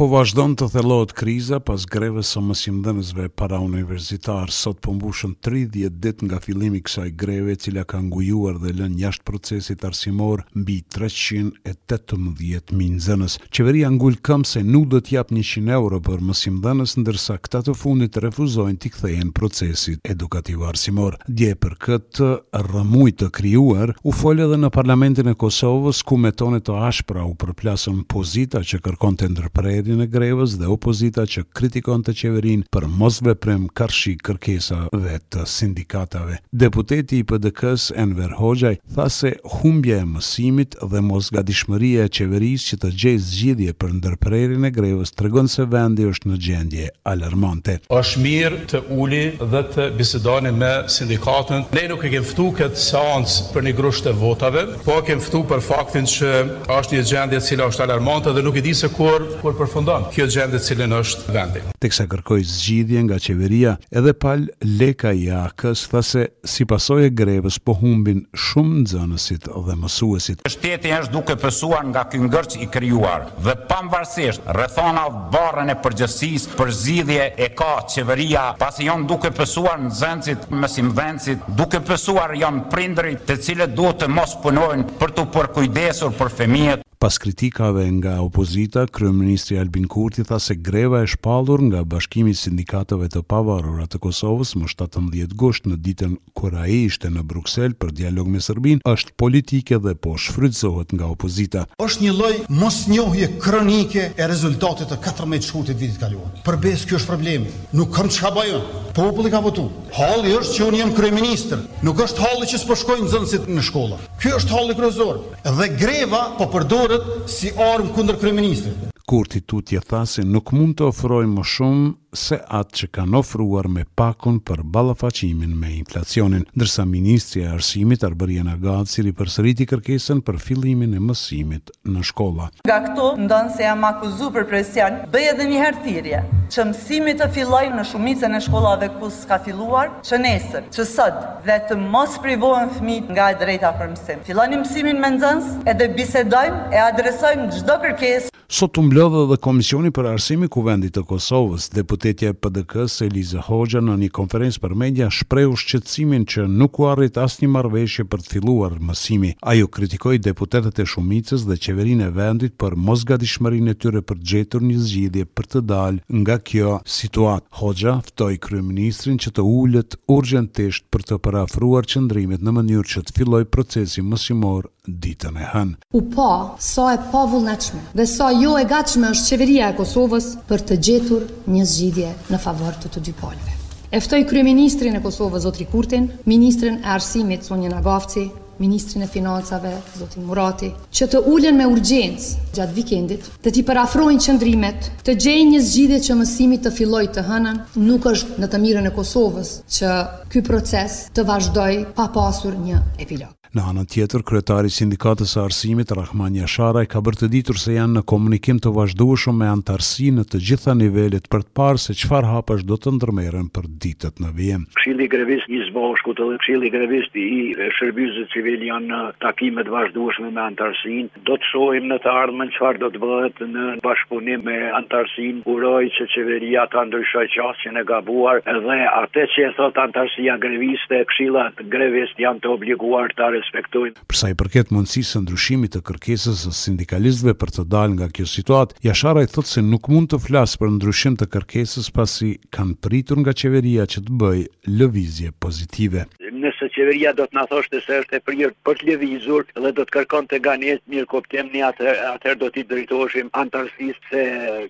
Po vazhdon të thellohet kriza pas grevës së mësimdhënësve parauniversitarë. Sot po mbushën tridhjetë ditë nga fillimi i kësaj greve, e cila ka ngujuar dhe lënë jashtë procesit arsimor mbi treqind e tetëmbëdhjetë mijë nxënës. Qeveria ngul këmbë se nuk do të japë njëqind euro për mësimdhënës, ndërsa këta të fundit refuzojnë t'i kthehen procesit edukativ-arsimor. Dje për këtë, të rrëmujë të krijuar, u fol edhe në Parlamentin e Kosovës, ku me tone të ashpra u përplasën pozita që kërkonte ndërprerjen e grevës dhe opozita që kritikonte qeverinë për mosveprim karshi kërkesave të sindikatave. Deputeti i PDK-së, Enver Hoxhaj, tha se humbja e mësimit dhe mosgatishmëria e qeverisë që të gjejë zgjidhje për ndërprerjen e grevës tregon se vendi është në gjendje alarmante. Është mirë të uleni dhe të bisedoni me sindikatën. Ne nuk e kemi ftu këtë seancë për një grusht të votave, po e kemi ftu për faktin që është një gjendje e cila është alarmante dhe nuk e di se kur kur përfundon kjo gjendje në të cilën është vendi. Teksa kërkoi zgjidhje nga qeveria, edhe Pal Lekaj i AAK-së tha se Si pasojë e grevës po humbin shumë nxënësit dhe mësuesit. Shteti është duke pësuar nga ky ngërç i krijuar dhe pamvarësisht rrethanave barrën e përgjegjësisë për zgjidhje e ka qeveria pasi janë duke pësuar nxënësit mësimdhënësit duke pësuar janë prindërit të cilët duhet të mos punojnë për t'u përkujdesur për fëmijët Pas kritikave nga opozita, kryeministri Albin Kurti tha se greva e shpallur nga Bashkimi i Sindikatave të Pavarura të Kosovës më shtatëmbëdhjetë gusht në ditën kur ai ishte në Bruksel për dialog me Serbinë është politike dhe po shfrytëzohet nga opozita. Është një lloj mosnjohje kronike e rezultatit të katërmbëdhjetë shkurtit vitit kaluar. Për besë ky është problemi. Nuk kam çka bëj unë. Populli ka votu. Halli është që unë jam kryeministër. Nuk është halli që s'po shkojnë nxënësit në shkolla. Ky është halli kryesor. Dhe greva po përdoret si armë kundër kryeministrit. Kurti tutje tha se nuk mund të ofrojë më shumë se atë që kanë ofruar me pakun për ballafaqimin me inflacionin, ndërsa ministrja e Arsimit, Arbërie Nagavci ripërsëriti kërkesën për fillimin e mësimit në shkolla. Nga këtu, ndonëse jam akuzu për presion, bëj edhe një herë thirrje, që mësimi të fillojë në shumicën e shkollave ku s'ka filluar, Që nesër, që sot, dhe të mos privohen fëmijtë nga e drejta për mësim. Filloni mësimin me nxënës, edhe bisedojmë e adresojmë çdo kërkesë. Sot u mblodh edhe Komisioni për Arsim i Kuvendit të Kosovës. Deputetja e PDK-së, Eliza Hoxha, në një konferencë për media shprehu shqetësimin që nuk u arrit asnjë marrëveshje për të filluar mësimi. Ajo kritikoi deputetët e shumicës dhe qeverinë e vendit për mosgatishmërinë e tyre për të gjetur një zgjidhje për të dalë nga kjo situatë. Hoxha ftoi kryeministrin që të ulet urgjentisht për të përafruar qëndrimet në mënyrë që të fillojë procesi mësimor ditën e hënë. U pa sa e pavullnetshme dhe sa jo e gatshme është Qeveria e Kosovës për të gjetur një zgjidhje në favor të të dy palëve. E ftoj kryeministrin e Kosovës, zotri Kurtin, ministren e Arsimit, zonjën Nagavci, Ministrin e Financave, zotin Murati, që të ulen me urgjencë gjatë vikendit dhe t'i përafrojnë qëndrimet, të gjejnë një zgjidhje që mësimi të fillojë të hënën. Nuk është në të mirën e Kosovës që ky proces të vazhdojë pa pasur një epilog. Në anën tjetër, kryetari i Sindikatës së Arsimit, Rrahman Jasharaj, ka bërë të ditur se janë në komunikim të vazhdueshëm me anëtarësi në të gjitha nivelet për të parë se çfarë hapash do të ndërmerren për ditët në vijim. Këshilli Grevist i SBASHK-ut dhe Këshilli Grevist i Shërbimit Civil janë në takime të vazhdueshme me anëtarësinë. Do të shohim në të ardhmen çfarë do të bëhet në bashkëpunim me anëtarësinë. Uroj që qeveria ta ndryshojë qasjen e gabuar dhe atë që e thotë anëtarësia greviste, këshillat grevist janë të obliguar ta respektojnë. Për sa i përket mundësisë së ndryshimit të kërkesës së sindikalistëve për të dalë nga kjo situatë, Jasharaj thotë se nuk mund të flasë për ndryshim të kërkesës pasi kanë pritur nga qeveria që të bëjë lëvizje pozitive. Nëse qeveria do të na thoshte se është e prirë për të lëvizur dhe do të kërkonte nga ne mirëkuptim, ne atëherë do t'i drejtoheshim anëtarësisë. se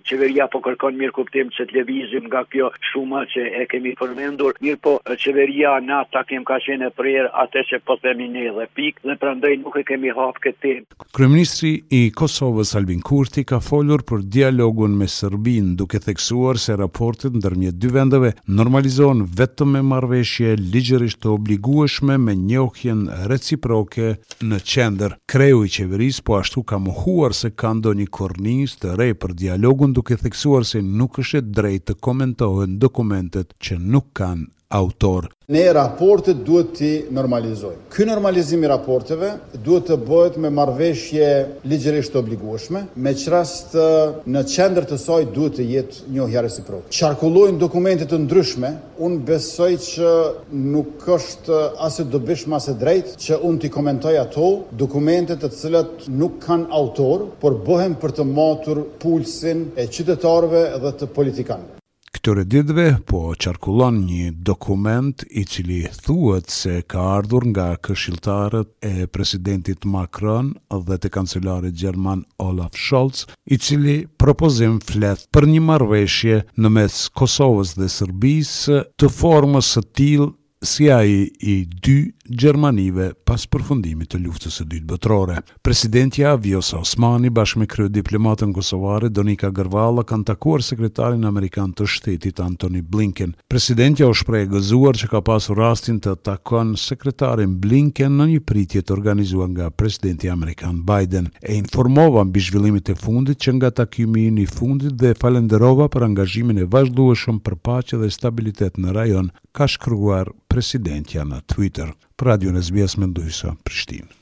qeveria po kërkon mirëkuptim që të lëvizim nga kjo shuma që e kemi përmendur, mirëpo qeveria në takim ka qenë e prerë atë që po themi ne dhe pikë dhe prandaj nuk e kemi hap këtë temë. Kryeministri i Kosovës Albin Kurti ka folur për dialogun me Serbinë, duke theksuar se raportet ndërmjet dy vendeve normalizohen vetëm me marrëveshje ligjërisht të obligueshme me njohjen reciproke në qendër. Kreu i qeverisë po ashtu ka mohuar se ka ndonjë kornizë të re për dialogun duke theksuar se nuk është e drejtë të komentohen dokumentet që nuk kanë autor. Ne raportet duhet t'i normalizojmë. Ky normalizim i raporteve duhet të bëhet me marrëveshje ligjërisht të obligueshme, me ç'rast në qendër të saj duhet të jetë njohja reciproke. Qarkullojnë dokumente të ndryshme, Unë besoj që nuk është as e dobishme as e drejtë që unë t'i komentoj ato dokumente të cilat nuk kanë autor, por bëhen për të matur pulsin e qytetarëve dhe të politikanëve. Këtyre ditëve po qarkullon një dokument i cili thuhet se ka ardhur nga këshilltarët e presidentit Macron dhe të kancelarit gjerman Olaf Scholz i cili propozim flet për një marrëveshje në mes Kosovës dhe Serbisë të formës së tillë si ai i dy Gjermanive pas përfundimit të Luftës së Dytë Botërore. Presidentja Vjosa Osmani bashkë me kryediplomaten kosovare Donika Gërvalla kanë takuar sekretarin amerikan të Shtetit Antony Blinken. Presidentja u shpreh e gëzuar që ka pasur rastin të takon sekretarin Blinken në një pritje të organizuar nga presidenti amerikan Biden. E informova mbi zhvillimet e fundit që nga takimi ynë i fundit dhe e falënderova për angazhimin e vazhdueshëm për paqe dhe stabilitet në rajon, ka shkruar presidentja në Twitter. Për Radion SBS Menduesa, Prishtinë.